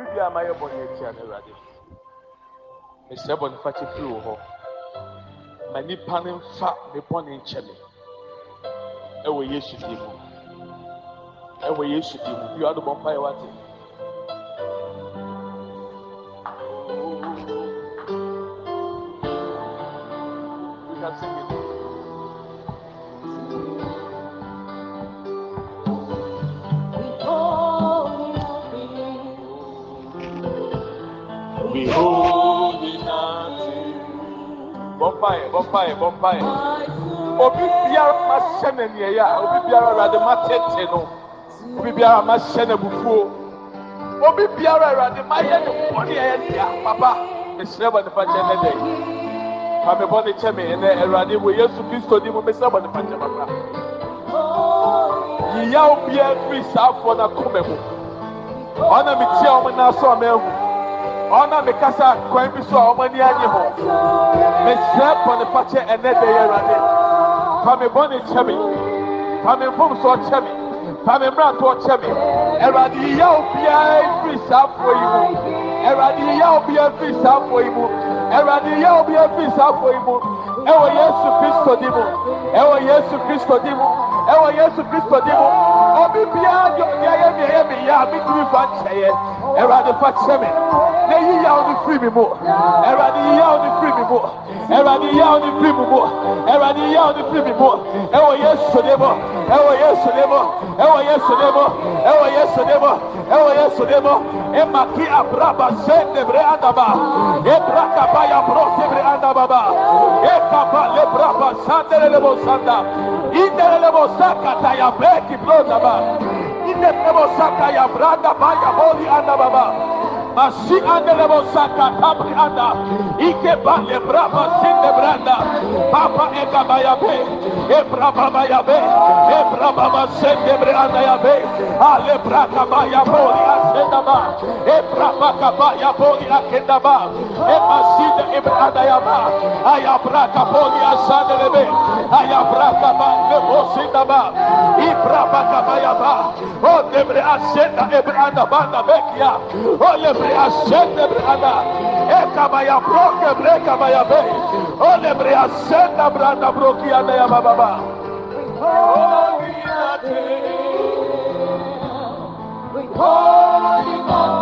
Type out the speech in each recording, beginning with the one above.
obi bi a ma yɛ bɔne atia no awurade. Mesrɛ bɔne fakyɛ firi wɔ hɔ. Ma nipa no mfa me bɔne nkyɛ me. Ɛwɔ yesu din mu. Ɛwɔ yesu din mu. Bi ɔdo bɔ mpa yɛ wate bɔmpae bɔmpae bɔmpae obi biara ma hyɛ n'aniɛyɛ a obi biara awurade ma tete no. Obi biara ma hyɛ n'abufuo obi biara awurade ma yɛ ne bɔne a ɛyɛ dea. Papa mesrɛ bɔ nifa kyɛ ne dɛ fa me bɔne kyɛ me ɛnɛ awurade wɔ yesu kristo di mu mesrɛ bɔ nifa kyɛ papa. Yiyaw biara firi saa afoɔ no akoma mu. Ɔna metia wɔn nan so a mahu ɔna mekasa kwan bi so a wɔn ani agye ho mesrɛ bɔne fa kyɛ ɛnɛ dɛ yɛ awurade fa me bɔne kyɛ me fa me mfomsoɔ kyɛ me fa me mmerantoɔ kyɛ me awurade yiyaw biara firi saa afoɔ yi mu awurade yiyaw biara firi saa afoɔ yi mu awurade yiyaw biara firi saa yi mu ɛwɔ yesu kristo di mu. Ɛwɔ yesu kristo di mu. Ɛwɔ yesu kristo di mu. Obi biara de ɔde ayɛ mi ɛyɛ mi ya mi tumi fa nkyɛyɛ awurade fa kyɛ me na yiyaw no firi mi mu awurade yiyaw no firi mi mu awurade yiyaw no firi mi mu awurade yiyaw no firi mi mu ɛwɔ yesu di mu ɛwɔ yesu di mu ɛwɔ yesu di mu ɛwɔ yesu di mu ɛwɔ yesu di mu emaki abraba sende bre andaba. Ebraka ba ya bro sebre andaba. Ba ekaba lebraba sandere lebo sanda. Indere lebo sakata ya breki bloza ba indere lebo saka ya branda ba ya boli andaba ba Masi ande lebo saka tabri anda ike ba le braba sinde branda. Papa eka ba ya be. E braba ba ya be. E braba ba sinde branda ya be. Ale braka ba ya boli asenda ba. E braba ka ba ya boli akenda ba. E masinde e branda ya ba. Aya braka boli asande lebe aya braka ba le bosinda ba. I braba ka ba ya ba. O debre asenda e branda banda bekia o le bre asende branda. E kabaya broke bre kabaya be o le bre asenda branda broki anda ya baba ba Oh,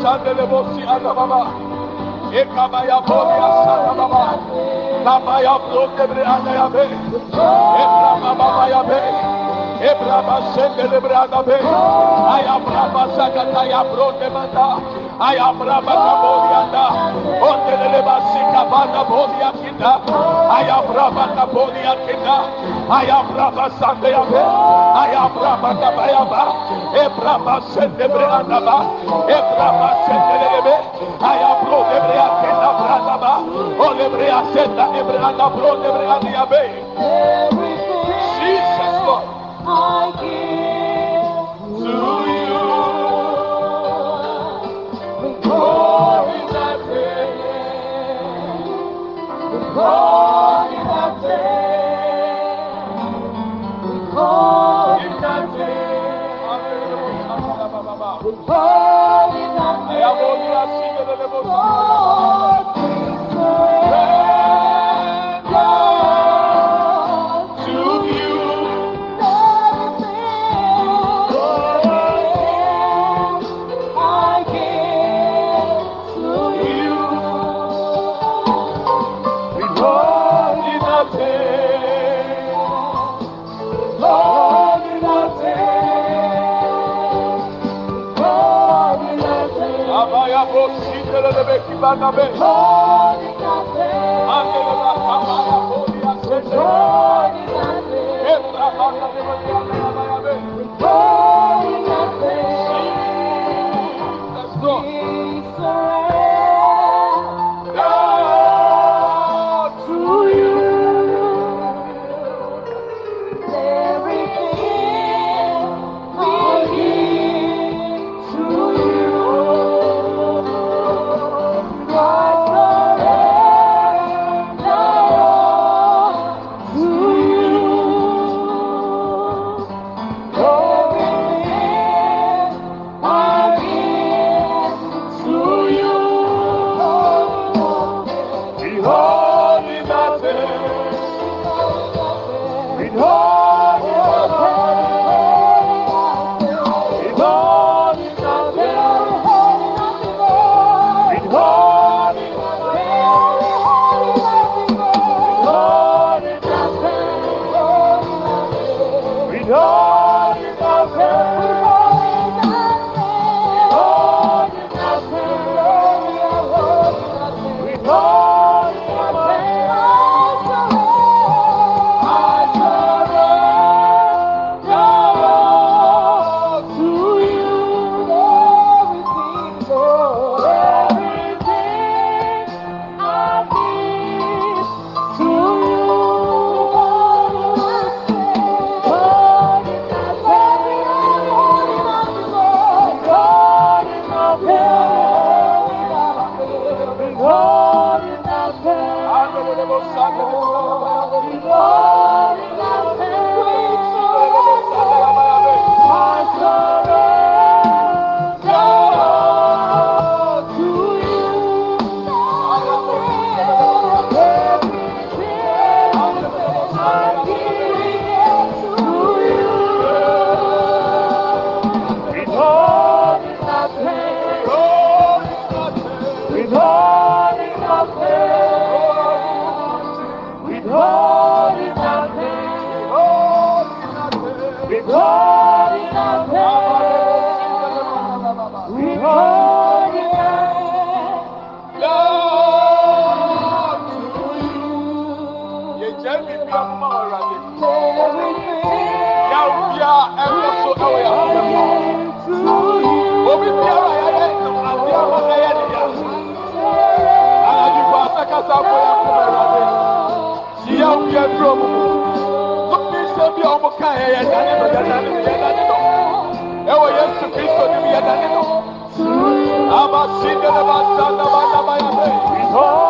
The Bosi and the Baba, Ekabaya Bodi Asana Baba, Kabaya Blokebre and the Yabe, Ebrama Baba Yabe, Ebrama Sende de Branda Be, I am Braba Sakataya Bronde Manda. I am Braba Kabodianda, Ondeleba Sikabanda Bodia Kinda, I am Braba Kabodia Kinda, I am Braba Sandeabe, I am Braba Kabayaba, Ebraba Sendebre Andaba, Ebraba Sendelebe, I am Bro Debrea Kinda Brandaba, Olebrea Senda Ebranda Bro Debrea Jesus Lord. Bosite Lebe yaw biara duro ɔmo mu. Obi nsɛm bi a ɔmo ka yɛ yɛ dane no yɛ dane no yɛ dane no. Ɛwɔ Yesu Kristo nim yɛ dane no. Aba si de ne ba sa na ba na ba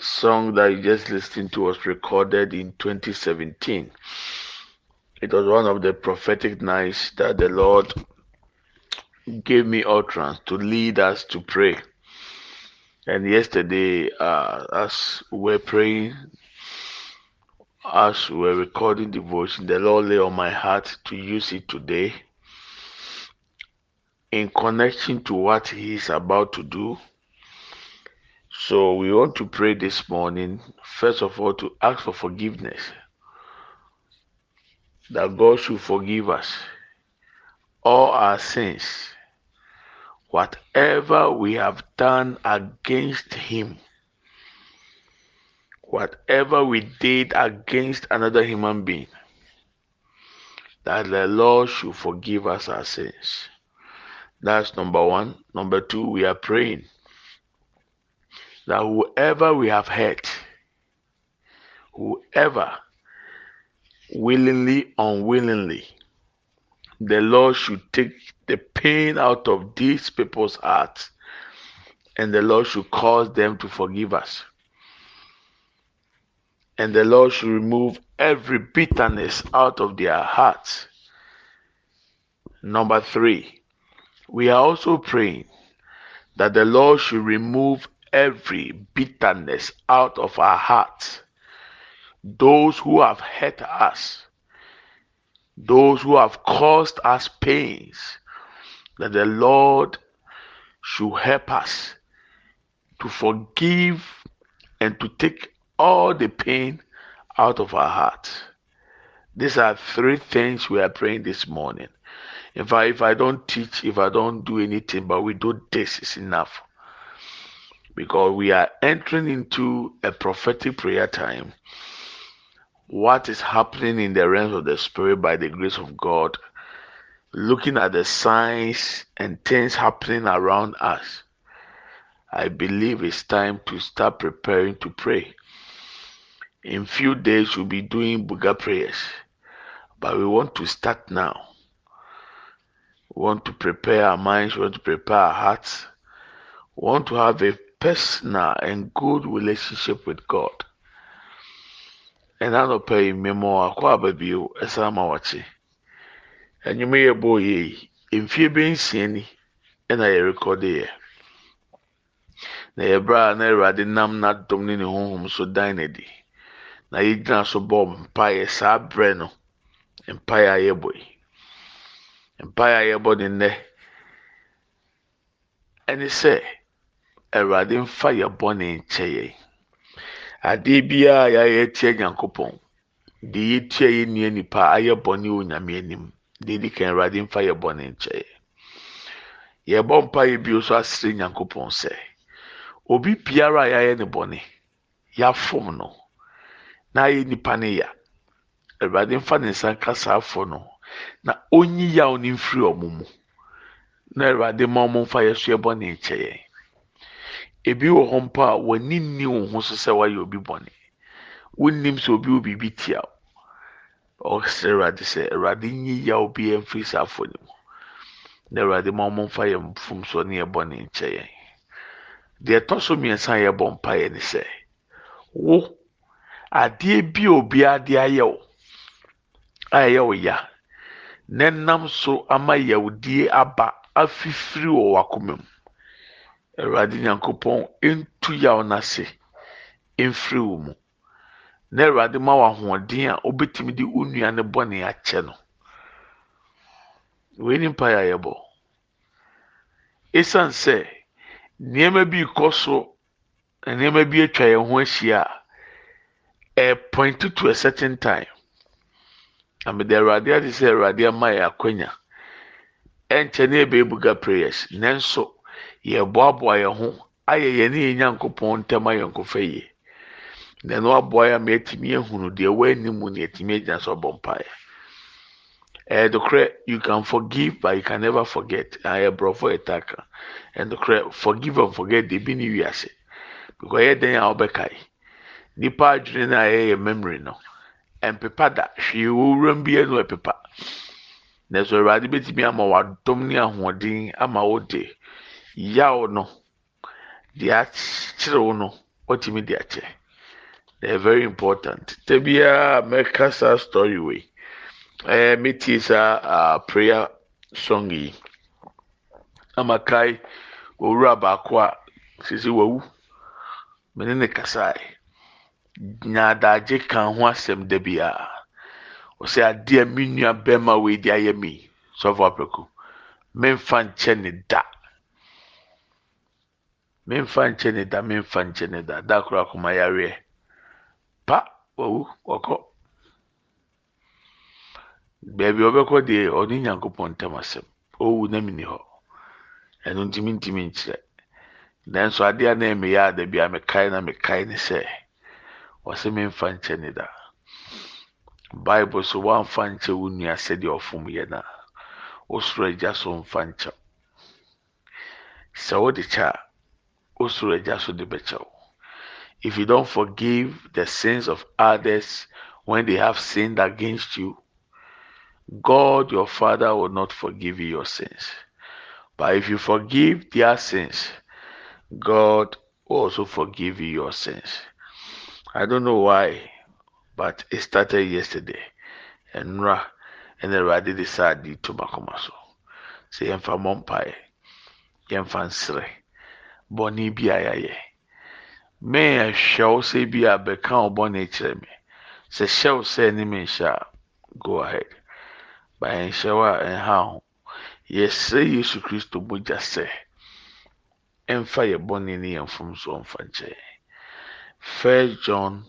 song that you just listened to was recorded in 2017. It was one of the prophetic nights that the Lord gave me utterance to lead us to pray. And yesterday, uh, as we were praying, as we were recording devotion, the Lord lay on my heart to use it today in connection to what He is about to do. So we want to pray this morning, first of all, to ask for forgiveness. That God should forgive us all our sins whatever we have done against him, whatever we did against another human being, that the Lord should forgive us our sins. That's number one. Number two, we are praying that whoever we have hurt, whoever willingly, unwillingly, the Lord should take the pain out of these people's hearts and the Lord should cause them to forgive us. And the Lord should remove every bitterness out of their hearts. Number three, we are also praying that the Lord should remove every bitterness out of our hearts. Those who have hurt us, those who have caused us pains, that the Lord should help us to forgive and to take all the pain out of our hearts. These are three things we are praying this morning. In fact, if I don't teach, if I don't do anything, but we do this, it's enough. Because we are entering into a prophetic prayer time. What is happening in the realms of the spirit by the grace of God, looking at the signs and things happening around us, I believe it's time to start preparing to pray. In few days, we'll be doing bigger prayers, but we want to start now. We want to prepare our minds, we want to prepare our hearts, we want to have a personal and good relationship with God. ɛna anɔpa yi mmemme akɔ aba bio ɛsan ma wakye ɛnwom yɛ bɔ yɛ yi mfie bɛnsia ni ɛna yɛ rekɔde yɛ na yɛbrɛ a na awurade nam n'adom ne ne honhom so dan n'adi na yɛgyina so bɔ mpaeɛ saa berɛ no. Mpaeɛ a yɛbɔ yi mpaeɛ a yɛbɔ ne. Nnɛ ɛne sɛ awurade mfa yɛ bɔne nkyɛ yɛn. Adeɛ biara a yɛayɛ tia nyankopɔn deɛ yɛtua yɛ nnua nipa ayɛ bɔne wɔ nyame anim deɛ di kan awurade mfa yɛ bɔne nkyɛ yɛn. Yɛbɔ mpa yɛ bio so asere nyankopɔn sɛ obi biara a yɛayɛ ne bɔne yɛafom no na ayɛ nipa ne ya. Awurade mfa ne nsa nka saafo no na onyi yaw ne mfiri ɔmo mu. Na awurade ma ɔmo mfa yɛ so yɛbɔ ne nkyɛ yɛn. Ebi wɔ hɔ mpo a wɔni nni wɔn ho so sɛ wɔayɛ obi bɔne. Wonnim sɛ obi wɔ biribi tia o ɔsɛ awurade sɛ awurade nyi yaw bi mfiri saafo ne mu. Na awurade ma ɔmo mfa yɛ mfomsoɔ ne yɛbɔ ne nkyɛ yɛn. Deɛ ɛtɔ so mmiɛnsa a yɛbɔ mpa yɛ ne sɛ wo adeɛ bi a obiara de ayɛ wo a ɛyɛ wo ya na nam so ama yawdie aba afifiri wɔ w'akoma mu awurade nyankopɔn ntu yaw n'ase mfiri wo mu. Na awurade ma wo ahoɔden a wobɛtumi de wo ne bɔne akyɛ no. Wei ni mpa yɛ yɛbɔ ɛsiane sɛ nneɛma bi kɔ so nneɛma bi atwa yɛn ho ahyia a to a certain time. Na mede awurade ade sɛ awurade ama yɛ akwanya. Ɛnkyɛ ne yɛbɛbuga prayers. Nanso yɛboaboa yɛn ho ayɛ yɛn ne yɛn nyankopɔn ntam ayɔnkofa yie. Na ɛno aboa yɛ ama yɛatumi ahunu deɛ ɛwɔ anim mu na yɛatumi agyina so ɔbɔ mpaeɛ. Ɛyɛ dokorɛ you can forgive but you can never forget. Ayɛ borɔfo ɛtaka ɛdokorɛ forgive and forget de bi ne wiase. Because ɛyɛ den a wɔbɛkae nipa adwene no a ɛyɛ memory no mpepa da. Hwee wɔwuram bi ɛnu ɛpepa. Na so awurade bɛtumi ama wadom ne ahoɔden ama wode yaw no. Deɛ akyerɛw no wɔtumi de akyɛ. Na very important. Tabiaa mɛka saa story wei. Ɛɛ metie saa prayer song yi. Ama kae owura baako a sisi wawu. Mene ne kasae. Nyaadagye kan ho asɛm da biara ɔsɛ adeɛ a me nua bɛrima wei de ayɛ me sɔfo aprɛko memfa nkyɛ ne da. Memfa nkyɛ ne da memfa nkyɛ ne da. Da koro akoma yareɛ pa wawu wɔkɔ baabi ɔbɛkɔ deɛ ɔne nyankopɔn ntam asɛm ɔwu na mini hɔ ɛno ntumi ntumi nkyerɛ nanso adeɛ a na ɛmeyɛ a da bi a mekae na mekae ne sɛ wɔsɛ memfa nkyɛ ne da. Bible so woamfa nkyɛ wo nua sɛdeɛ ɔfom yɛ no a wosoro agya so mfa nkyɛw sɛ wode kyɛ a if you don't forgive the sins of others when they have sinned against you god your father will not forgive you your sins but if you forgive their sins god will also forgive you your sins I don't know why, but it started yesterday. And Ra and de saa adi to makoma so. Sɛ yɛmfa mpaeɛ, yɛmfa nsrɛ, bɔne bi a yɛayɛ. Mɛn ɛhwɛw sɛ bi a bɛka wo bɔne kyerɛ me. Sɛ hyɛw sɛ ne me nhyɛ a, go ahead. Ba ɛnhyɛw a ɛnha ho. Yɛsrɛ Yesu Kristo mogya sɛ, ɛmfa yɛ bɔne ne yɛn mfomsoɔ mfa nkyɛn. First John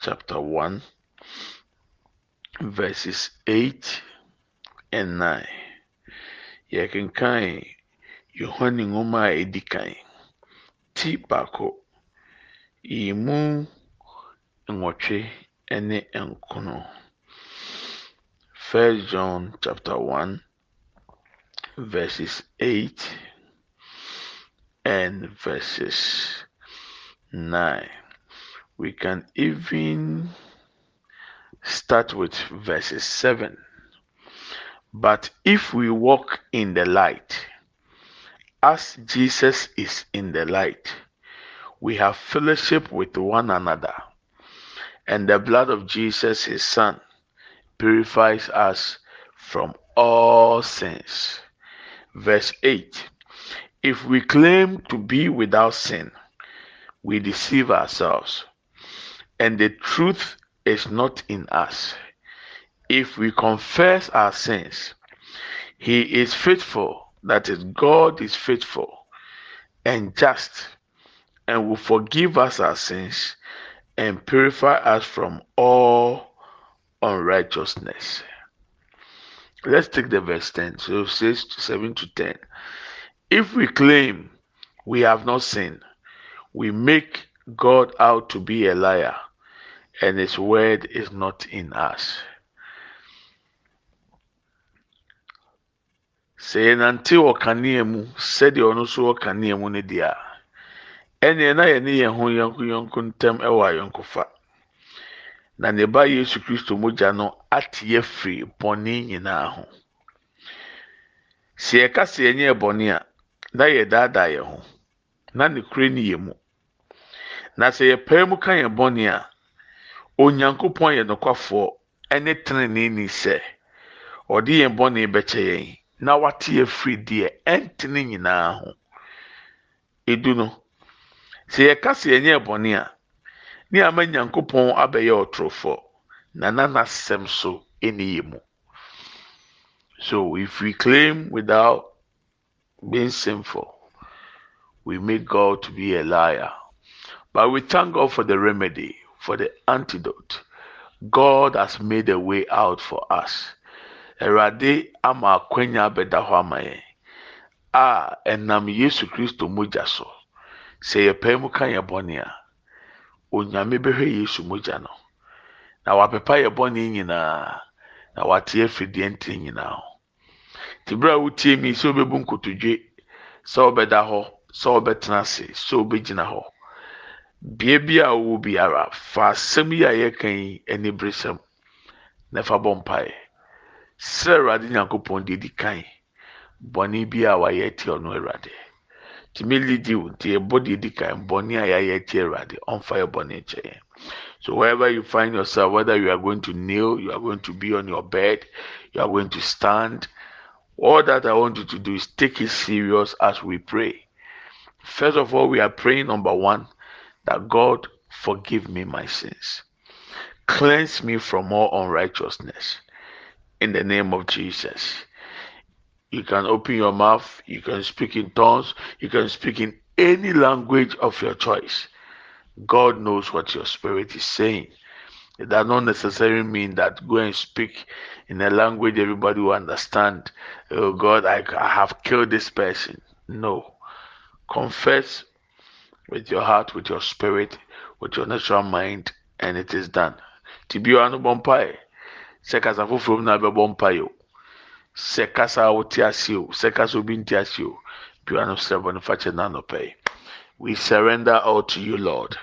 chapter 1 verses 8 and 9. Yɛkenkan Yohane nwoma a edi kan ti baako yi mu nwɔtwe ne nkono. First John chapter 1 verses 8 and verses 9. We can even start with verses 7. But if we walk in the light, as Jesus is in the light, we have fellowship with one another, and the blood of Jesus, his Son, purifies us from all sins. Verse 8 If we claim to be without sin, we deceive ourselves, and the truth is not in us. If we confess our sins, He is faithful, that is, God is faithful, and just and will forgive us our sins and purify us from all unrighteousness. Let's take the verse 10. So it says 7 to 10. If we claim we have not sinned, we make God out to be a liar, and his word is not in us. Sɛ yɛnante wɔ kanea mu sɛdeɛ ɔno nso wɔ kanea mu no deɛ ɛnneɛ na yɛne yɛn ho yɔnko yɔnko ntam wɔ ayɔnkofa. Na ne ba Yesu Kristo mogya no ate yɛ firi bɔne nyinaa ho. Sɛ yɛka sɛ yɛnyɛ bɔne a, na yɛdaadaa yɛn ho, na ne kure ni yɛn mu. Na sɛ yɛpae mu ka yɛn bɔne a, Onyankopɔn yɛ nokwafoɔ ne teneneeni sɛ ɔde yɛn bɔne bɛkyɛ yɛn na wate yɛn firi deɛ ɛntene nyinaa ho. Edu no, sɛ yɛka sɛ yɛnyɛ bɔne a, ne ama Nyankopɔn abɛyɛ ɔtorofoɔ na n'asɛm so nni yɛn mu. So if we claim without being sinful, we make God to be a liar. But we thank God for the remedy, for the antidote. God has made a way out for us. Awurade ama akwanya abɛda hɔ ama yɛn a ɛnam Yesu Kristo mogya so. Sɛ yɛpae mu ka yɛn bɔne a, Onyame bɛhwɛ Yesu mogya no. Na wapepa yɛn bɔne nyinaa na wate afiri deɛ nti nyinaa ho. Nti bere a wotie mi sɛ wobɛbu nkotodwe, sɛ wobɛda hɔ, sɛ wobɛtena ase, sɛ wobɛgyina hɔ. bea bi a ɔwɔ biara fa asɛm yi a yɛka yi ani beresɛm na fa bɔ mpaeɛ srɛ awurade nyankopɔn de di kan bɔne bi a wayɛ atia ɔno awurade tumi lidi wo nti yɛbɔ de di kan bɔne a yɛayɛ atia awurade ɔmfa yɛ bɔne nkyɛ yɛn so wherever you find yourself whether you are going to kneel you are going to be on your bed you are going to stand all that i want you to do is take it serious as we pray first of all we are praying number one that God forgive me my sins. Cleanse me from all unrighteousness. In the name of Jesus. You can open your mouth, you can speak in tongues, you can speak in any language of your choice. God knows what your spirit is saying. It does not necessarily mean that go and speak in a language everybody will understand. Oh God, I, have killed this person. No. Confess with your heart, with your spirit, with your natural mind, and it is done. Tibio no bompae. Sɛ kasa foforɔ mu na bɛbɔ o. Sɛ kasa a wote ase o. Sɛ kasa obi nte ase o. No bɔ no fakyɛ n'anɔpɛ. We surrender all to you, Lord.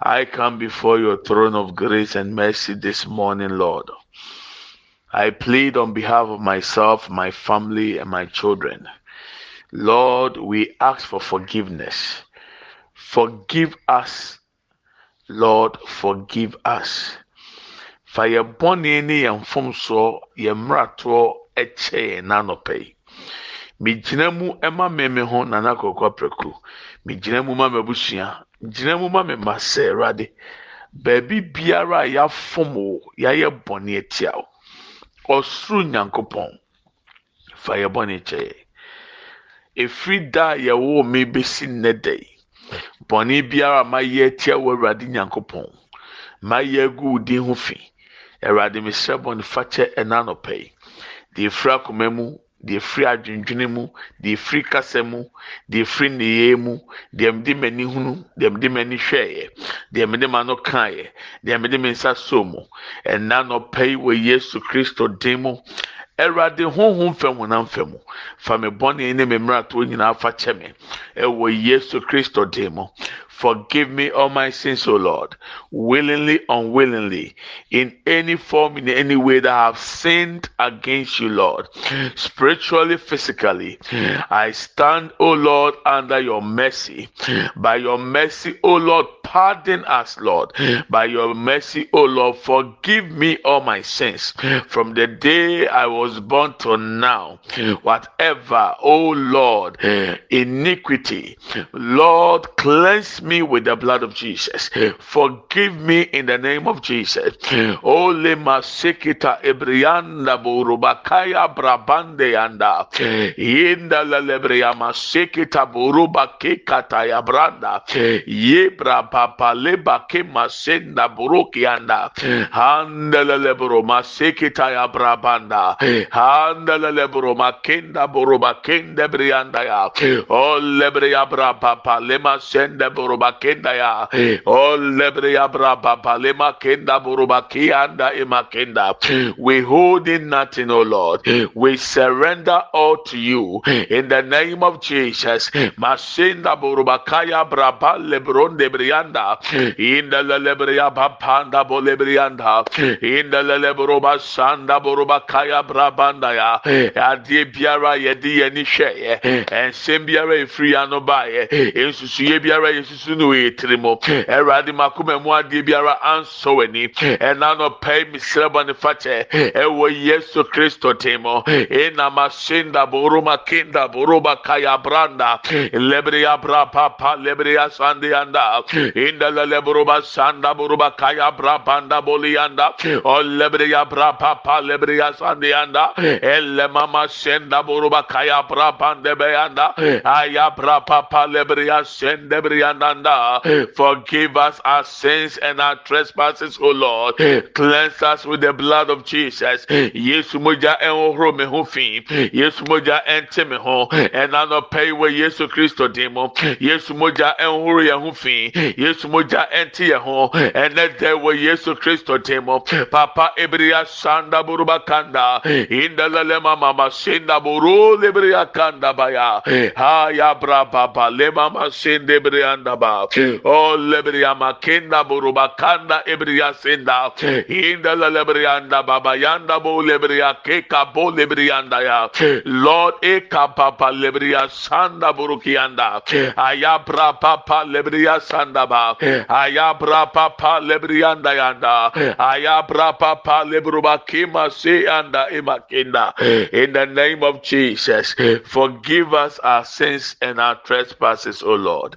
I come before your throne of grace and mercy this morning, Lord. I plead on behalf of myself, my family, and my children. Lord, we ask for forgiveness. Forgive us, Lord, forgive us. Fa yɛ bɔne ne yɛn mfomsoɔ, yɛn mmaratoɔ kyɛ yɛn n'anɔpɛ yi. Megyina mu ma mmɛmɛ ho nana kɔkɔ prɛko. Megyina mu ma m'abusua. Gyina mu ma me sɛ Awurade. Baabi biara a yɛafom wo, yɛayɛ bɔne atia wo. Ɔsoro Nyankopɔn, fa yɛ bɔne kyɛ yɛn. Efiri da a yɛwɔ me besi nnɛ da yi. bɔne biara ma yɛ atia wɔ awurade nyankopɔn ma yɛ agu wo din ho fi awurade mesrɛ bɔne fakyɛ ɛna anɔpɛ yi. Deɛ efiri akoma mu deɛ efiri adwendwene mu deɛ efiri kasa mu deɛ efiri nneyɛe mu deɛ mede m'ani hunu deɛ mede m'ani hwɛeɛ deɛ mede m'ano kaeɛ deɛ mede me nsa so mu ɛna anɔpɛ yi wɔ yesu kristo din mu. Awurade honhom fam honam fam fa me bɔne ne me mmeratoɔ nyinaa fa kyɛ me. Ɛwɔ yesu kristo din mu Forgive me all my sins, O Lord, willingly, unwillingly, in any form, in any way that I have sinned against you, Lord, spiritually, physically. I stand, O Lord, under your mercy. By your mercy, O Lord, pardon us, Lord. By your mercy, O Lord, forgive me all my sins from the day I was born to now. Whatever, O Lord, iniquity, Lord, cleanse me me with the blood of Jesus. Forgive me in the name of Jesus. Ole masekita ebrianda burubakaya brabande anda. Yenda lelebria masekita buruba kekata ya branda. Yebra papa leba ke masenda buruki anda. Handa lelebro masekita ya brabanda. Handa lelebro makenda buruba kende brianda ya. Ole bria brabapa lema sende buruba kenda ya. Ole bria brabapa lema kenda buruba kianda imakenda. We hold in nothing, O Lord. We surrender all to you in the name of Jesus. Masinda burubakaya braba lebronde brianda. In the lebria bapanda bolebrianda. In the lebroba sanda burubakaya brabanda ya. Adie biara yedi yeni hwɛ ɛnsɛm biara efiri ano ba yɛ nsusuye biara yesusu no etiri mu. Ɛwurade makoma mu adeɛ biara ansɔ w'ani. Ɛna no pɛɛ misrɛ bɔ ne fakyɛ ɛwɔ yesu kristo temo ena masenda boroma kenda boroba kaya branda. Lebreya bra papa lebreya sande anda inda lebroba sanda boroba kaya bra banda bolianda o lebreya bra papa lebreya sande anda elle mama senda boroba kaya bra bande beyanda aya bra papa lebreya sende brianda forgive us our sins and our trespasses o lord. Cleanse us with the blood of jesus. Yesu mogya ɛnhohoro me ho yesu mogya ɛnte me ho. Ɛna yi wɔ yesu kristo din mu yesu mogya ɛnhoro yɛn ho fi. Yesu mogya ɛnte yɛn ho. Ɛnɛ dɛ wɔ yesu kristo din mu papa ebriya sanda buruba kanda. Indalale mama masenda buru lebriya kanda baya. Ha ya bra baba le mama sende brianda ba o oh, lebriya makenda buruba kanda ebriya senda indalale brianda baba yanda bo lebriya keka bo lebriyanda ya. Lord eka papa lebriya sanda burukianda ayabra papa lebriya sanda ba. Ayabra papa lebriyanda yanda. Ayabra papa lebruba kima se anda imakenda in the name of jesus forgive us our sins and our trespasses o lord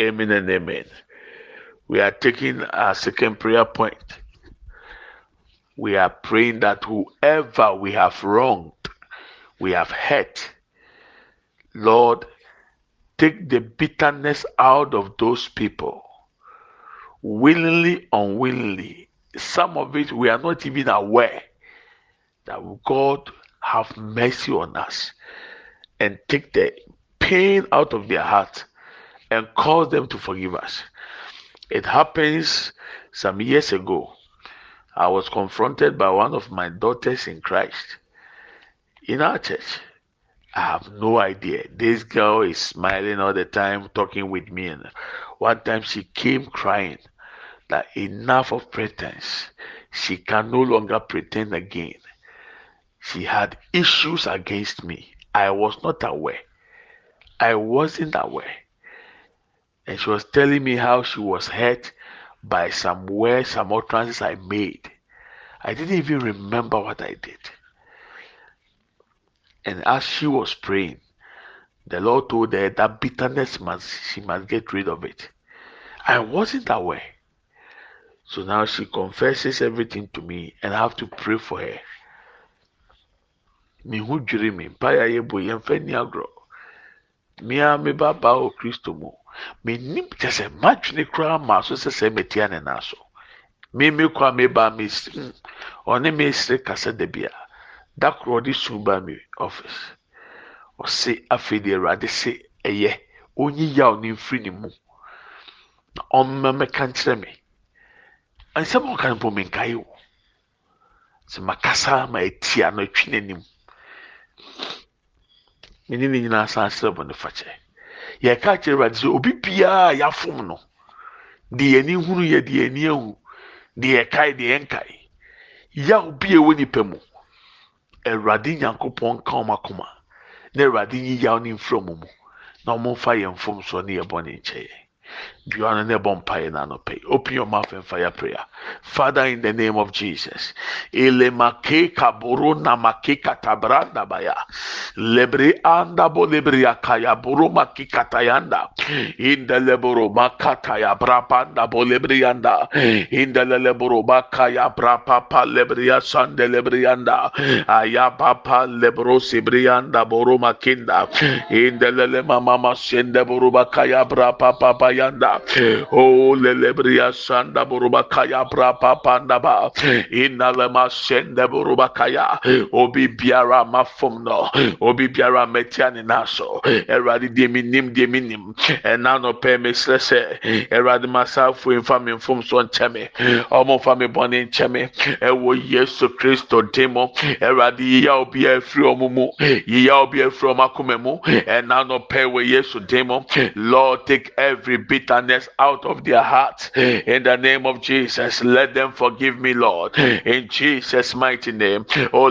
Amen and amen. We are taking our second prayer point. We are praying that whoever we have wronged, we have hurt, Lord, take the bitterness out of those people. Willingly, unwillingly. Some of it we are not even aware that God have mercy on us and take the pain out of their heart and cause them to forgive us. It happens some years ago. I was confronted by one of my daughters in Christ in our church. I have no idea. This girl is smiling all the time, talking with me. And one time she came crying that enough of pretense. She can no longer pretend again. She had issues against me. I was not aware. I wasn't aware and she was telling me how she was hurt by some words, some utterances I made. I didn't even remember what I did. And as she was praying, the Lord told her that bitterness must she must get rid of it. I wasn't aware. So now she confesses everything to me and I have to pray for her. Me dwiri me mpaeɛ a yɛbɔ yɛmfa ni. Mmea me ba baa wɔ Kristo mu. Menim kyɛ sɛ madwene koraa maa so sɛ sɛ metia ne nan so. Meme kɔ a meba mesiri ɔne mesiri kasa da bia. Da korɔ ɔde su ba me office. Ɔse afei deɛ awurade se ɛyɛ onyi yaw ne mfiri ne mu. Na ɔmma mɛka nkyerɛ me. Nsɛm ɔka no mpo menkae wo. Sɛ makasa ma atia no atwi n'anim. Mene ne nyinaa san serɛ bɔ ne fakyɛ yɛka kyerɛ awurade sɛ obi biara yɛafom no deɛ yɛni hunu yɛ deɛ yɛni ehu deɛ yɛkae deɛ yɛnkae. Yaw bi a ɛwɔ nipa mu awurade nyankopɔn ka wɔn akoma na awurade nyi yaw ne wɔn mu na wɔn mfa yɛn fom so ne yɛ bɔ ne nkyɛn open your mouth and fire prayer. Father in the name of jesus lebre anda bo lebre akaya buru make katayanda. In the leburu makata ya brapanda bo lebre anda in the leburu makaya brapapa lebre ya sande lebre anda aya papa lebro sibrianda buru makinda. In the lele mama sende buru bakaya brapapa yanda oh lelebria sanda buruba kaya brapa panda ba inalema sende buruba kaya obi biara mafom no obi biara metia ne naso erade de minim de minim ɛna no pɛ me srɛ sɛ erade masafo mfa me mfom so nkyɛme ɔmo fa me bɔne nkyɛme ɛwɔ yesu kristo demo. Erade yiya obi afiri ɔmo mu yiya obi afiri ɔmo akoma mu ɛna no pɛ wɔ yesu demo. Lord take every bitterness out of their hearts. In the name of Jesus, let them forgive me, Lord. In Jesus' mighty name. Oh,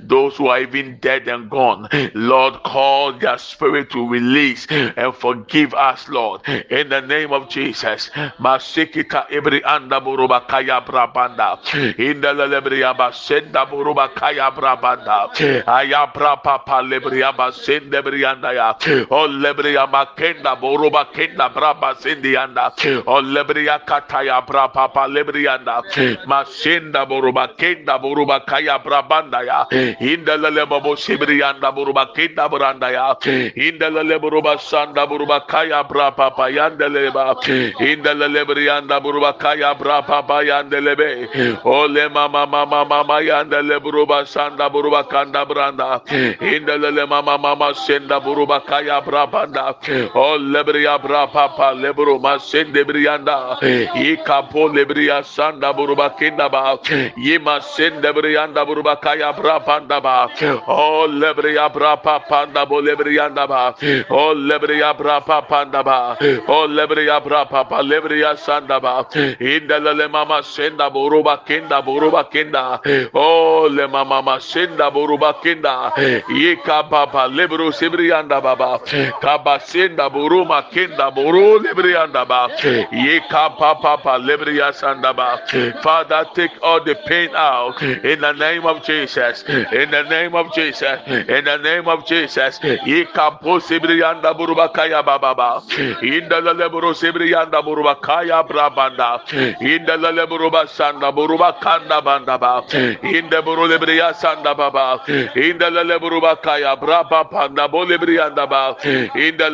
Those who are even dead and gone, Lord, call their spirit to release and forgive us, Lord. In the name of Jesus. Masikita ibri anda buruba kaya brabanda. In the lebriaba senda buruba kaya brabanda. Ayabra papa lebriaba senda brianda ya. Oh, lebriaba kenda boroba kenda braba sindianda o oh, lebriya kataya braba pa lebrianda masenda boroba kenda boroba kaya brabanda ya inda lele babo sibrianda boroba kenda branda ya inda lele boroba sanda boroba kaya braba pa yanda leba inda lele brianda boroba kaya braba pa yanda lebe o oh, le mama mama mama yanda le boroba sanda boroba kanda branda. Inda lele mama mama senda boroba kaya brabanda. O lebriya bra papa lebro masende brianda i kapo lebriya sanda buruba kinda ba ye masende brianda buruba kaya bra panda ba o lebriya bra papa nda bo lebriyanda ba o lebriya bra papa nda ba o lebriya bra papa lebriya sanda ba inda le mama senda buruba kinda buruba kinda o le mama masenda buruba kinda ye kapapa lebro sibriyanda baba kabasenda buruma kinda boro lebrianda ba. Ye kapa papa lebria sanda ba. Father take all the pain out. In the name of jesus. In the name of jesus. In the name of jesus. Ye kapo sebrianda buruba kaya baba ba in the lebro sebrianda buruba kaya brabanda in the lebro sanda buruba kanda banda ba. In the buru lebria sanda baba in the lebro kaya braba panda bo lebrianda ba. In the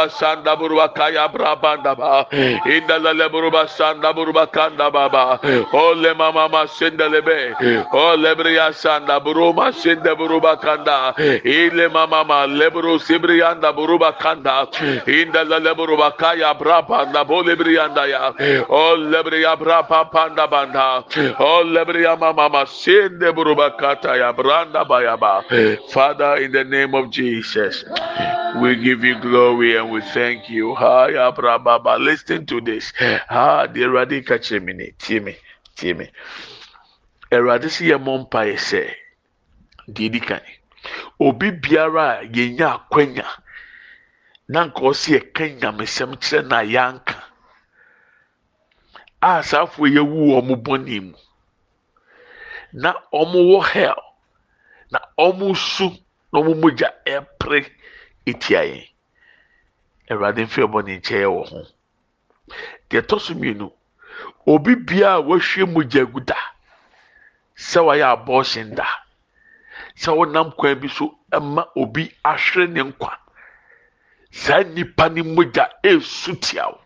lebro sanda buruba kaya brabanda ba. Buruba sanda buruba kanda baba mama ma lebe. Briya sanda buruma buruba kanda. Ile mama ma sibriyanda buruba kanda. Buruba kaya brabanda briyanda ya. Briya brapa panda banda. Briya mama ma buruba kata ya branda bayaba father in the name of jesus we give you glory and we thank you. Hi, Abrababa. Listen to this. Ah, the Radika Chimini. Timmy. Timmy. Erade si yɛ mmɔ mpaeɛ sɛ deɛ di kan obi biara a yɛnya akwanya na nka ɔsi yɛka nyamesɛm kyerɛ na yɛanka a na wɔn wɔ hell na wɔn su na wɔn mogya ɛpere etia yɛn awurade mfe bɔ ne nkyɛn wɔ ho. Deɛ ɛtɔ so mmienu obi bia a wahwie mu gya gu da sɛ wayɛ abɔɔhyɛn da sɛ wɔnam kwan bi so ma obi ahwere ne nkwa. Saa nipa ne mogya esu tia wo.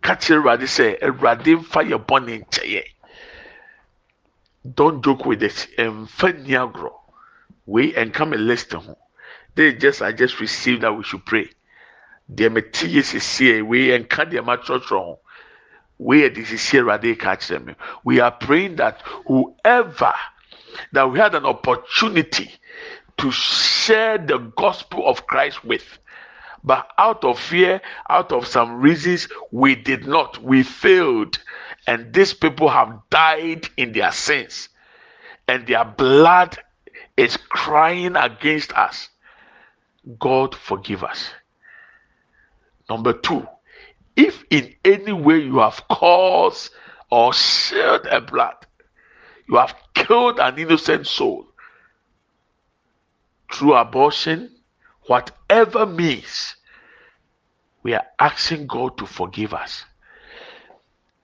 Ka kyerɛ awurade sɛ awurade mfa yɛ bɔ ne nkyɛn don't joke with it. Mfa ni agorɔ. Wei nka me list ho is just i just received that we should pray deɛ mete yɛ sisi wei nka deɛ ma twerɛtwerɛ ho wei yɛ de sisi me we are praying that whoever that we had an opportunity to share the gospel of Christ with. But out of fear, out of some reasons, we did not. We failed. And these people have died in their sins. And their blood is crying against us. God forgive us. Number two, if in any way you have caused or shed a blood, you have killed an innocent soul through abortion, whatever means, we are asking God to forgive us.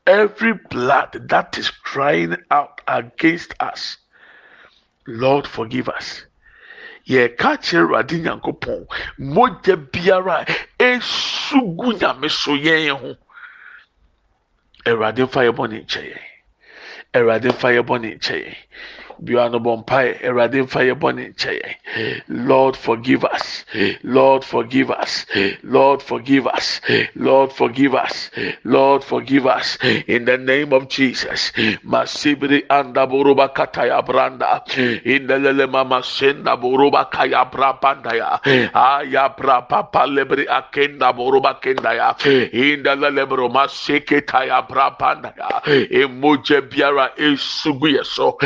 Every blood that is crying out against us, Lord, forgive us. Yɛka kyerɛ awurade nyankopɔn mogya biara a esu gu nyame so yɛn ho. Awurade mfa yɛ bɔ ne nkyɛ yɛn awurade mfa yɛ bɔ ne nkyɛ lord forgive us. Lord forgive us. Lord forgive us. Lord forgive us. Lord forgive us. In the name of jesus. Masibri anda branda. In the lele mama senda kaya ya aya brapa lebri akenda kenda ya in the lele bro maseke brabanda ya emoje biara esugu yeso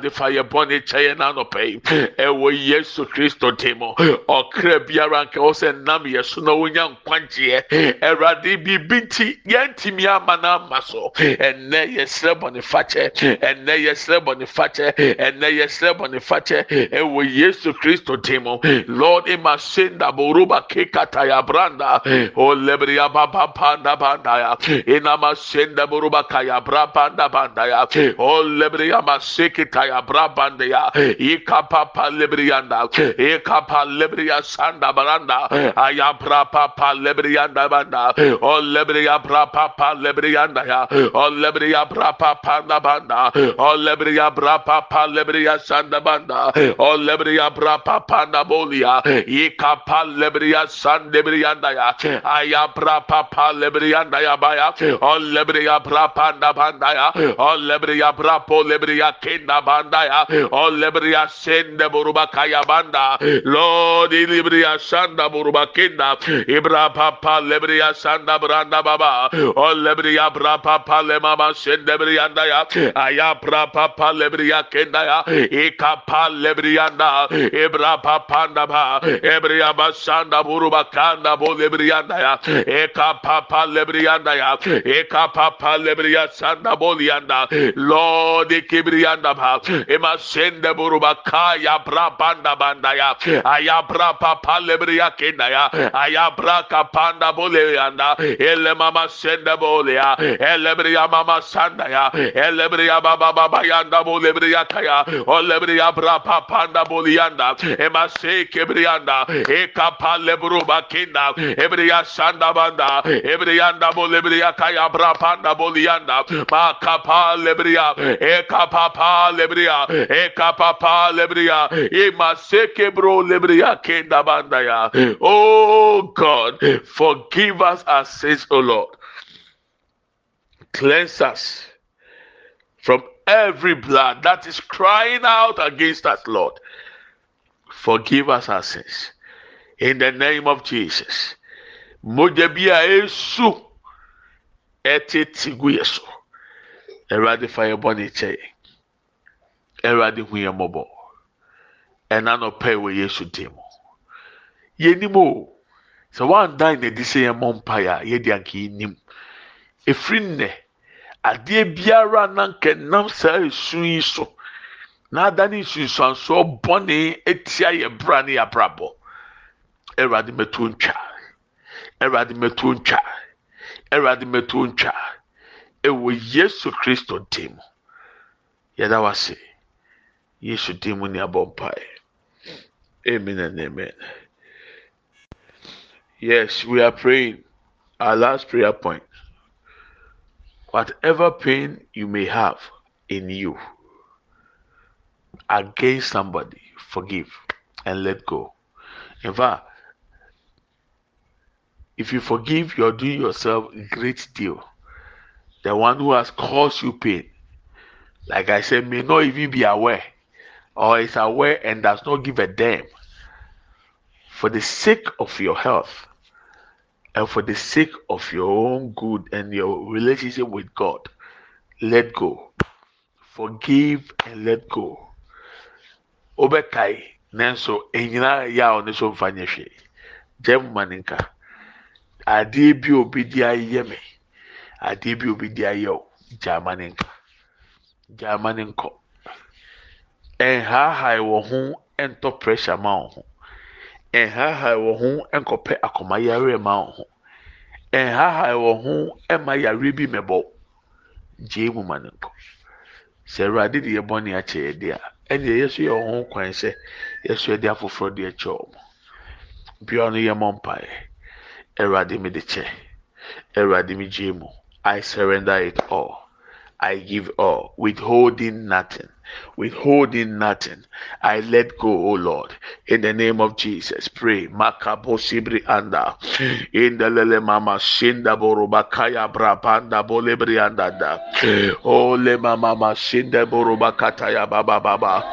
awurade fa yɛ bɔne kyɛ yɛn n'anɔpɛ ɛwɔ yesu kristo dim ɔkra biara nka wɔ nam yɛ so na wonya nkwagyeɛ awurade biribi nti yɛntumi ama no ama so ɛnɛ yɛsrɛ bɔne fakyɛ ɛnɛ yɛsrɛ bɔne fakyɛ ɛnɛ yɛsrɛ bɔne fakyɛ ɛwɔ yesu kristo dim lord ima senda boruba kekata ya branda. O lebri ya baba panda banda ya. Inama senda boruba kaya bra panda banda ya. O lebri ya masekita ya brabande ya ikapa lebrianda ikapa lebria sanda baranda aya brapa lebrianda banda o lebria brapa lebrianda ya o lebria brapa panda banda o lebria brapa lebria sanda banda o lebria brapa panda bolia ikapa lebria sande brianda ya aya brapa lebrianda ya baya o lebria brapa banda ya o lebria brapa lebria kenda banda bandaya olebria oh, sende buruba kaya banda. Lord ilibria sanda buruba kinda. Ibra papa lebria sanda branda baba. Oh, olebria bra papa le mama sende brianda ya aya bra papa lebria kenda ya ikapa lebrianda. Ibra papa ba ebria basanda buruba kanda bo lebrianda ya eka papa lebrianda ya eka papa lebria sanda bolianda lord kibrianda ba ema sende buruba kaya bra banda banda ya ayabra papa lebriya kenda ya ayabra kapanda bole yanda ele mama sende bole ya elebriya mama sanda ya elebriya baba baba yanda bole briya kaya olebriya bra papanda bole yanda ema se kebriyanda e kapa lebruba kenda ebriya sanda banda ebriyanda bole briya kaya bra panda bole yanda ma kapa lebriya e kapa pa lebriya e kapapa e maseke bro kenda oh god forgive us our sins oh lord. Cleanse us from every blood that is crying out against us lord. Forgive us our sins. In the name of jesus. Esu so awurade hu yɛn mmɔbɔ. Ɛna nɔpɛ wɔ yesu dim yɛnim o sɛ wandan na edi sɛ yɛn mmɔ mpaeɛ a yɛde anka yɛnim efiri nnɛ adeɛ biara na nka nam saa esu yi so na adane bɔne etia yɛ bra ne yɛ abrabɔ. Awurade mɛto ntwa. Awurade mɛto ntwa. Awurade mɛto ntwa. Ɛwɔ yesu kristo dim yɛda wase. Yesu din mu ni abɔ mpae amen and amen. Yes we are praying. Our last prayer point. Whatever pain you may have in you against somebody forgive and let go. In fact if you forgive you're doing yourself a great deal. The one who has caused you pain like i said may not even be aware or is aware and does not give a damn for the sake of your health and for the sake of your own good and your relationship with God, let go. Forgive and let go. Obekai, nanso enyina ya ɔne so mfa nyɛ hwee. Gyɛm ma ne nka. Adeɛ bi obi di ayɛ me. Adeɛ. Ɛnhaahaa wɔ ho ɛntɔ pressure ma wo ho. Ɛnhaahaa wɔ ho ɛnkɔpɛ akɔmayare ma wo ho. Ɛnhaahaa wɔ ho ɛma yare bi mɛbɔ. Gye mu ma ne nkɔ. Sɛ Awurade de yɛ bɔne akyɛ yɛ de ɛnna yɛ so yɛ wɔn ho kwan sɛ yɛ so yɛde afoforɔ de akyɛ wɔn. Bia no yɛ mɔ mpaeɛ. Awurade me de kyɛ. Awurade me gye mu. I surrender it all. I give all, withholding nothing. Withholding nothing. I let go, oh Lord, in the name of Jesus. Pray. Makabo sibri anda. In the lele mama shinda boruba kaya brabanda bolebri anda da. Oh le mama shinda boruba kataya baba baba.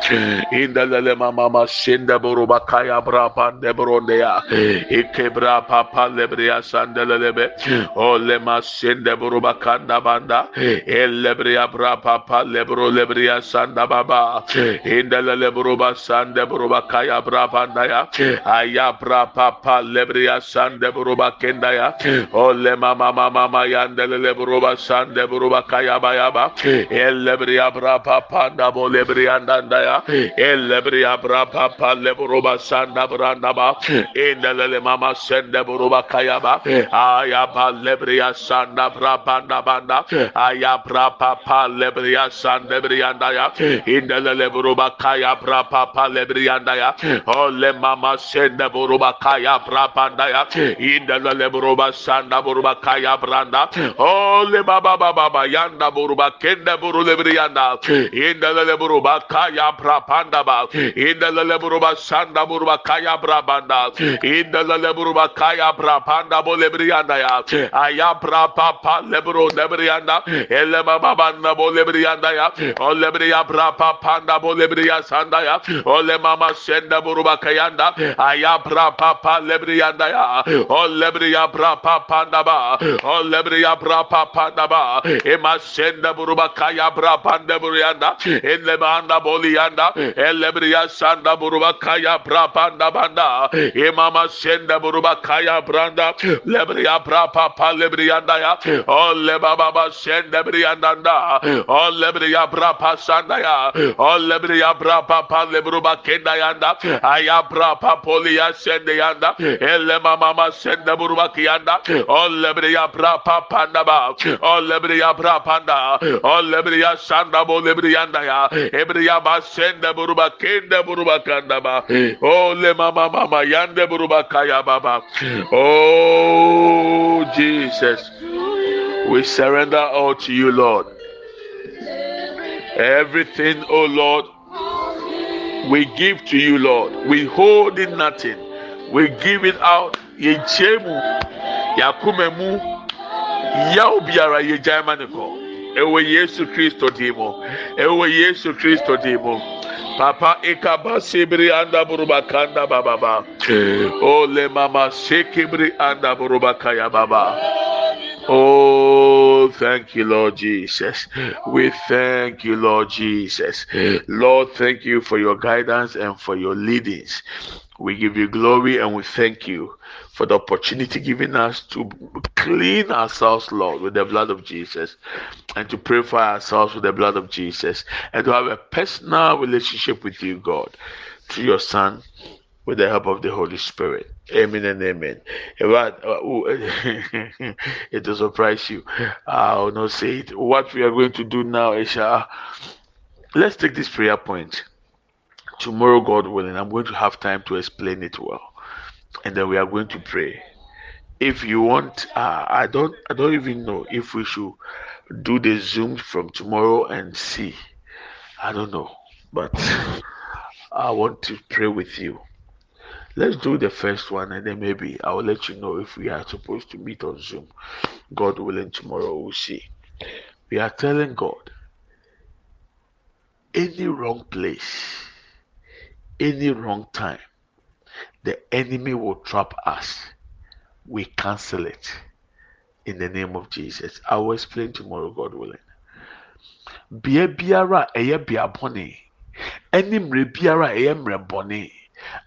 In the lele mama shinda boruba kaya brabanda brondea. Ikebra papa lebria sandelebe. Oh le ma shinda boruba kanda banda. El lebria bra papa lebro lebria sanda baba indele lebruba sande bruba kaya brabanda ya aya brapa lebria sande bruba kenda ya ole mama mama mama yandele lebruba sande bruba kaya bayaba el lebria brapa panda bo lebria ndanda ya el lebria brapa pa lebruba sanda branda ba indele le mama sende bruba kaya ba aya ba lebria sanda brapa banda aya brapa pa lebria sande brianda ya indele buruba kaya brapa pa lebrianda ya ole mama sende buruba kaya brapa ya indele buruba sanda buruba kaya branda ole baba baba yanda buruba kende buru lebrianda indele buruba kaya brapanda ba indele buruba sanda buruba kaya brabanda indele buruba kaya brapanda bo lebrianda ya aya brapa pa lebro lebrianda ele baba baba bo lebrianda ya ole lebriya brapa panda bolebriya sanda ya. Ole mama senda buruba kayanda. Aya bra papa lebriyanda ya. O lebriya bra papa ba. O lebriya bra papa ba. Ema senda buruba kaya bra panda buriyanda elle banda boliyanda elle sanda buruba kaya bra panda banda. İmama senda buruba kaya branda lebriya bra papa lebriyanda ya. O le baba senda briyanda o lebriya bra pasanda ya o lebriya bra papa lebruba kenda yanda ayabra papolia sende yanda elle mama sende buruba kiyanda o lebriya bra papa naba o lebriya bra panda o lebriya sanda bo lebriyanda ya ebriya ba sende buruba kende buruba kanda ba o le mama mama yande buruba kaya baba oh Jesus we surrender all to you lord everything oh lord we give to you, Lord. We hold in nothing. We give it out. Yɛnkyɛn mu, yɛakoma mu, yaw biara yɛgyan ma ne kɔ. Ɛwɔ Yesu Kristo di mu. Ɛwɔ Yesu Kristo di mu. Papa ikaba sibiri anda buruba kanda bababa. Ole mama sekibri anda buruba kaya baba. Oh, thank you, Lord Jesus. We thank you, Lord Jesus. Lord, thank you for your guidance and for your leadings. We give you glory and we thank you for the opportunity given us to clean ourselves, Lord, with the blood of Jesus and to purify ourselves with the blood of Jesus and to have a personal relationship with you, God, through your Son with the help of the Holy Spirit. Amen and amen. But, uh, it will surprise you. I will not say it. What we are going to do now is uh, let's take this prayer point. Tomorrow, God willing, I'm going to have time to explain it well, and then we are going to pray. If you want, uh, I don't, I don't even know if we should do the Zoom from tomorrow and see. I don't know, but I want to pray with you Let's do the first one and then maybe I'll let you know if we are supposed to meet on Zoom. God willing, tomorrow we'll see. We are telling God any wrong place, any wrong time the enemy will trap us. We cancel it in the name of jesus. I will explain tomorrow god willing. Biara ɛyɛ bea bɔne ɛne biara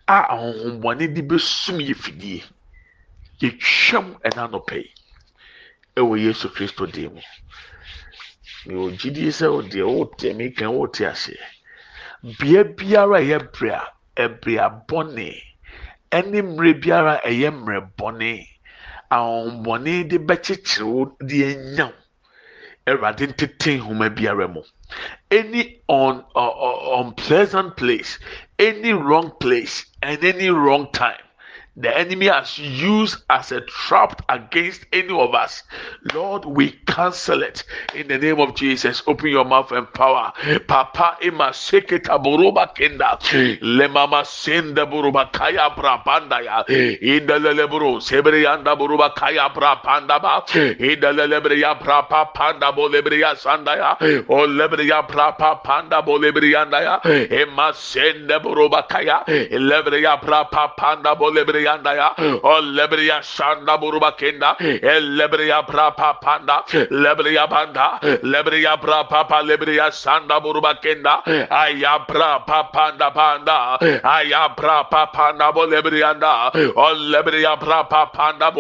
a ahohombɔne de bɛsum yɛ fidie. Yɛtwam ɛna anɔpɛ yi ɛwɔ yesu kristo dim mu. Mewɔ gyidie sɛ wodeɛ wote mi kan wote aseɛ. Bea biara a ɛyɛ brea ɛbrea bɔne. Ɛne mmerɛ biara a ɛyɛ mmerɛ bɔne. Ahohombɔne de bɛkyekyere wo de anyaw. Awurade ntete nhoma biara mu any un, uh, uh, unpleasant place any wrong place and any wrong time the enemy has used as a trap against any of us. Lord, we cancel it in the name of Jesus. Open your mouth and power. Papa ima kenda. Senda buruba kaya brabanda ya. Buru sebri anda buruba kaya brabanda ba. Bre ya brapa panda ya sanda ya. O lebre ya brapa panda bo lebre anda ya. Ema senda buruba kaya. Lebre ya brapa panda lebre o oh, lebriya shanda buruba kenda el eh, lebriya brapa panda banda lebriya brapa pa lebriya shanda buruba kenda eh, aya brapa panda panda eh, aya brapa panda bo lebriyanda oh, o brapa panda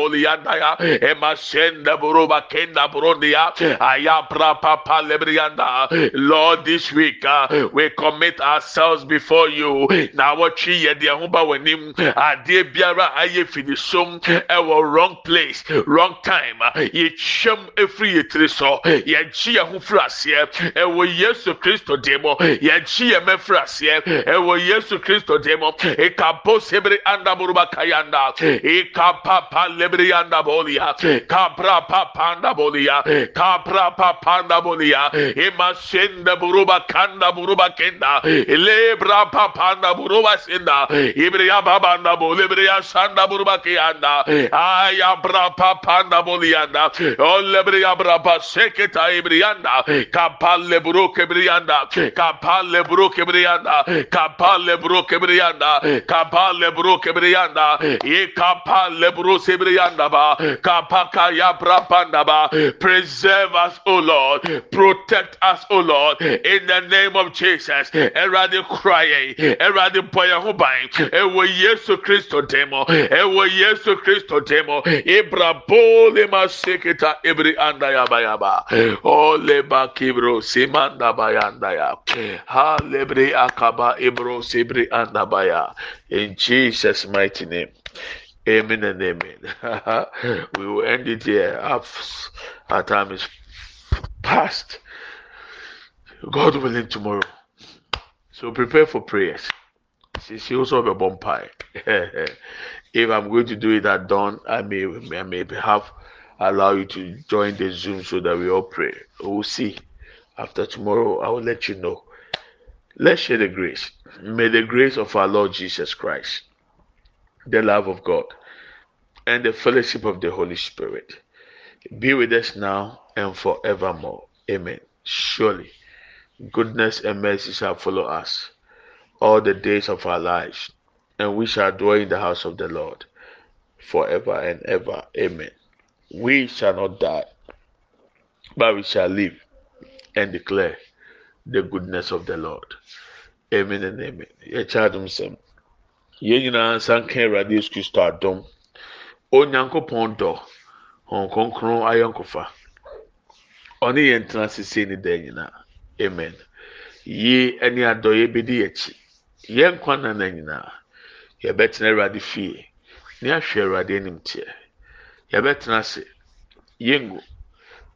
ya ema shenda buruba kenda burundiya aya brapa pa lebriyanda. Lord this week uh, we commit ourselves before you. Na wɔtwi yɛ deɛ ho ba wɔ anim adeɛ biara ayɛ fidi som ɛwɔ wrong place wrong time. Yɛtwam efiri yɛ tiri so yɛgye yɛn ho firi aseɛ ɛwɔ yesu kristo deɛ mu yɛgye yɛn mɛ firi aseɛ ɛwɔ yesu kristo deɛ mu ekabo sebere anda buruba kayanda ekapapa lebere anda bolia kapra papa anda bolia kapra papa anda bolia emasenda buruba kanda buruba kenda. Lebra papa anda buruba senda ibriya baba anda bole ibriya sanda buruba kiyanda eh. aya bra papa anda bolianda eh. olebriya bra pa seketa ibriyanda eh. kapalle buru kebriyanda kapalle buru kebriyanda kapalle buru kebriyanda kapalle buru kebriyanda ye kapalle buru sebriyanda ba. Kapaka ya bra panda ba preserve us o lord. Protect us o lord. In the name of jesus. Erade crying erade boy ho ban ewo yesu kristo demo ewo yesu kristo demo ibrabole maseketa ibri anda ya bayaba. Ole bakibro simanda bayanda ya. Ha lebre akaba ibro sibri anda baya. In jesus mighty name. Amen and amen. We will end it here. Our time is past. God willing tomorrow. So prepare for prayers she also have a bomb pie if I'm going to do it at dawn, I may I may have allow you to join the Zoom so that we all pray. We'll see. After tomorrow, I will let you know. Let's share the grace. May the grace of our Lord Jesus Christ, the love of God, and the fellowship of the Holy Spirit be with us now and forevermore. Amen. Surely, goodness and mercy shall follow us all the days of our lives and we shall dwell in the house of the Lord forever and ever. Amen. We shall not die, but we shall live and declare the goodness of the Lord. Amen and amen. Yɛkyɛ adom sɛm. Yɛn nyinaa nsa nka Awurade Yesu Kristo adom. Onyankopɔn dɔ. Wɔn kronkron ayɔnkofa. Ɔne yɛn tena sese ne dan nyinaa. Amen. Yie ne adɔyɛ bɛdi yɛn akyi. Yɛn nkwa nana nyinaa. yɛbɛtena awurade fie. Ne ahwɛ awurade anim teɛ. Yɛbɛtena ase. Yɛngu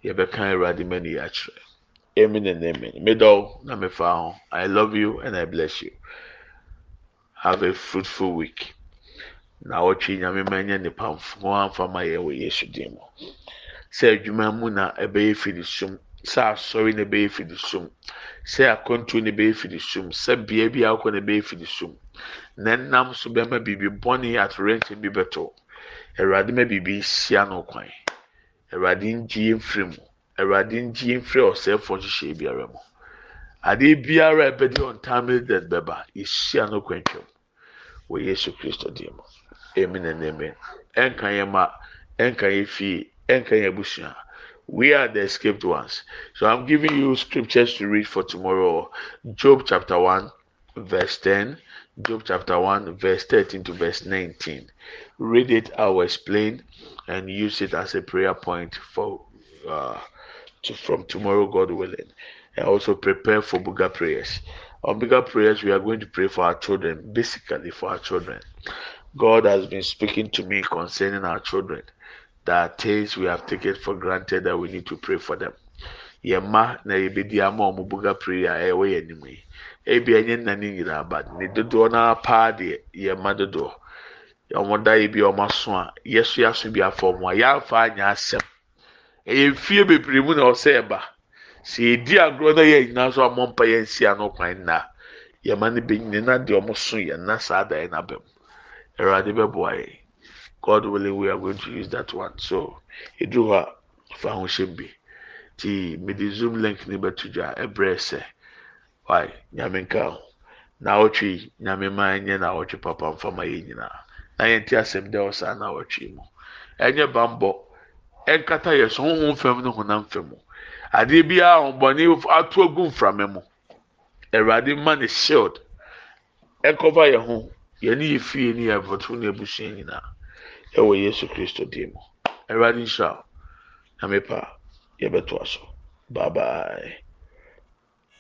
yɛbɛka awurade mani akyerɛ amen and amen. Medɔw na mefa ho i love you and i bless you. Have a fruitful week. Na ɔtwe nyame ma nyɛ nipa ho amfama yɛ wɔ yesu din mu. Sɛ adwuma mu na ɛbɛyɛ firi sum sɛ asɔre na ɛbɛyɛ firi sum sɛ akɔntuo na ɛbɛyɛ firi sum sɛ bea bi akɔ na ɛbɛyɛ firi sum na nam so bɛma biribi bɔne atorɛnkyɛm bi bɛtɔ. Awurade ma biribi hyia no kwan. Awurade ngye yɛn firi mu. Awurade ngye yɛn firi ɔsɛɛfoɔ nhyehyɛ biara mu. Adeɛ biara a ɛbɛdi untimely death bɛba yɛhyia no kwantwam wɔ yesu kristo deɛ mu. Amen and amen. Ɛnka yɛn ma ɛnka yɛn fie ɛnka yɛn abusua we are the escaped ones. So i'm giving you scriptures to read for tomorrow. Job chapter 1 verse 10 job chapter 1 verse 13 to verse 19 read it. I will explain and use it as a prayer point for uh, to, from tomorrow god willing. And also prepare for bigger prayers. On bigger prayers we are going to pray for our children basically for our children. God has been speaking to me concerning our children there are things we have taken for granted that we need to pray for them. Yɛn mma na yɛbɛdi ama wɔn buga prayer a ɛwɔ yɛn anim yi. Ebi ɛnyɛ nna ne nyinaa ba ne dodoɔ naa paa deɛ yɛn mma dodoɔ. Wɔn da yi bi wɔn aso a yɛso yɛaso bi afa wɔn a yɛafa anya asɛm. Ɛyɛ fie bebree mu na ɔsɛ ɛba. Sɛ yɛdi agorɔ na yɛn nyinaa so a mpa yɛn si ano kwan na yɛn no bɛ nyina na deɛ wɔn so yɛn na saa da yɛn abɛm ɛwurade bɛboa yɛn. God willing, we are going to use that one. So, edu hɔ a fa ho hyɛ bi. Ti mede zoom link ne bɛto dwa ɛbrɛ sɛ wai nyame nka ho na ɔtwe yi nyame ma ɛnyɛ na ɔtwe papa mfama yɛ nyinaa na. Yɛn ti asɛm dɛ ɔsa na ɔtwe mu ɛnyɛ bambɔ ɛnkata yɛ so honhom fam ne honam fam adeɛ biara ɔbɔne ato agu mframa mu awurade ma ne shield ɛkɔfa yɛn ho yɛn ne yɛ fie ne yɛ abɔto ne abusua nyinaa ɛwɔ yesu kristo dim mu awurade nhyira wo na mepa yɛbɛtoa so bye bye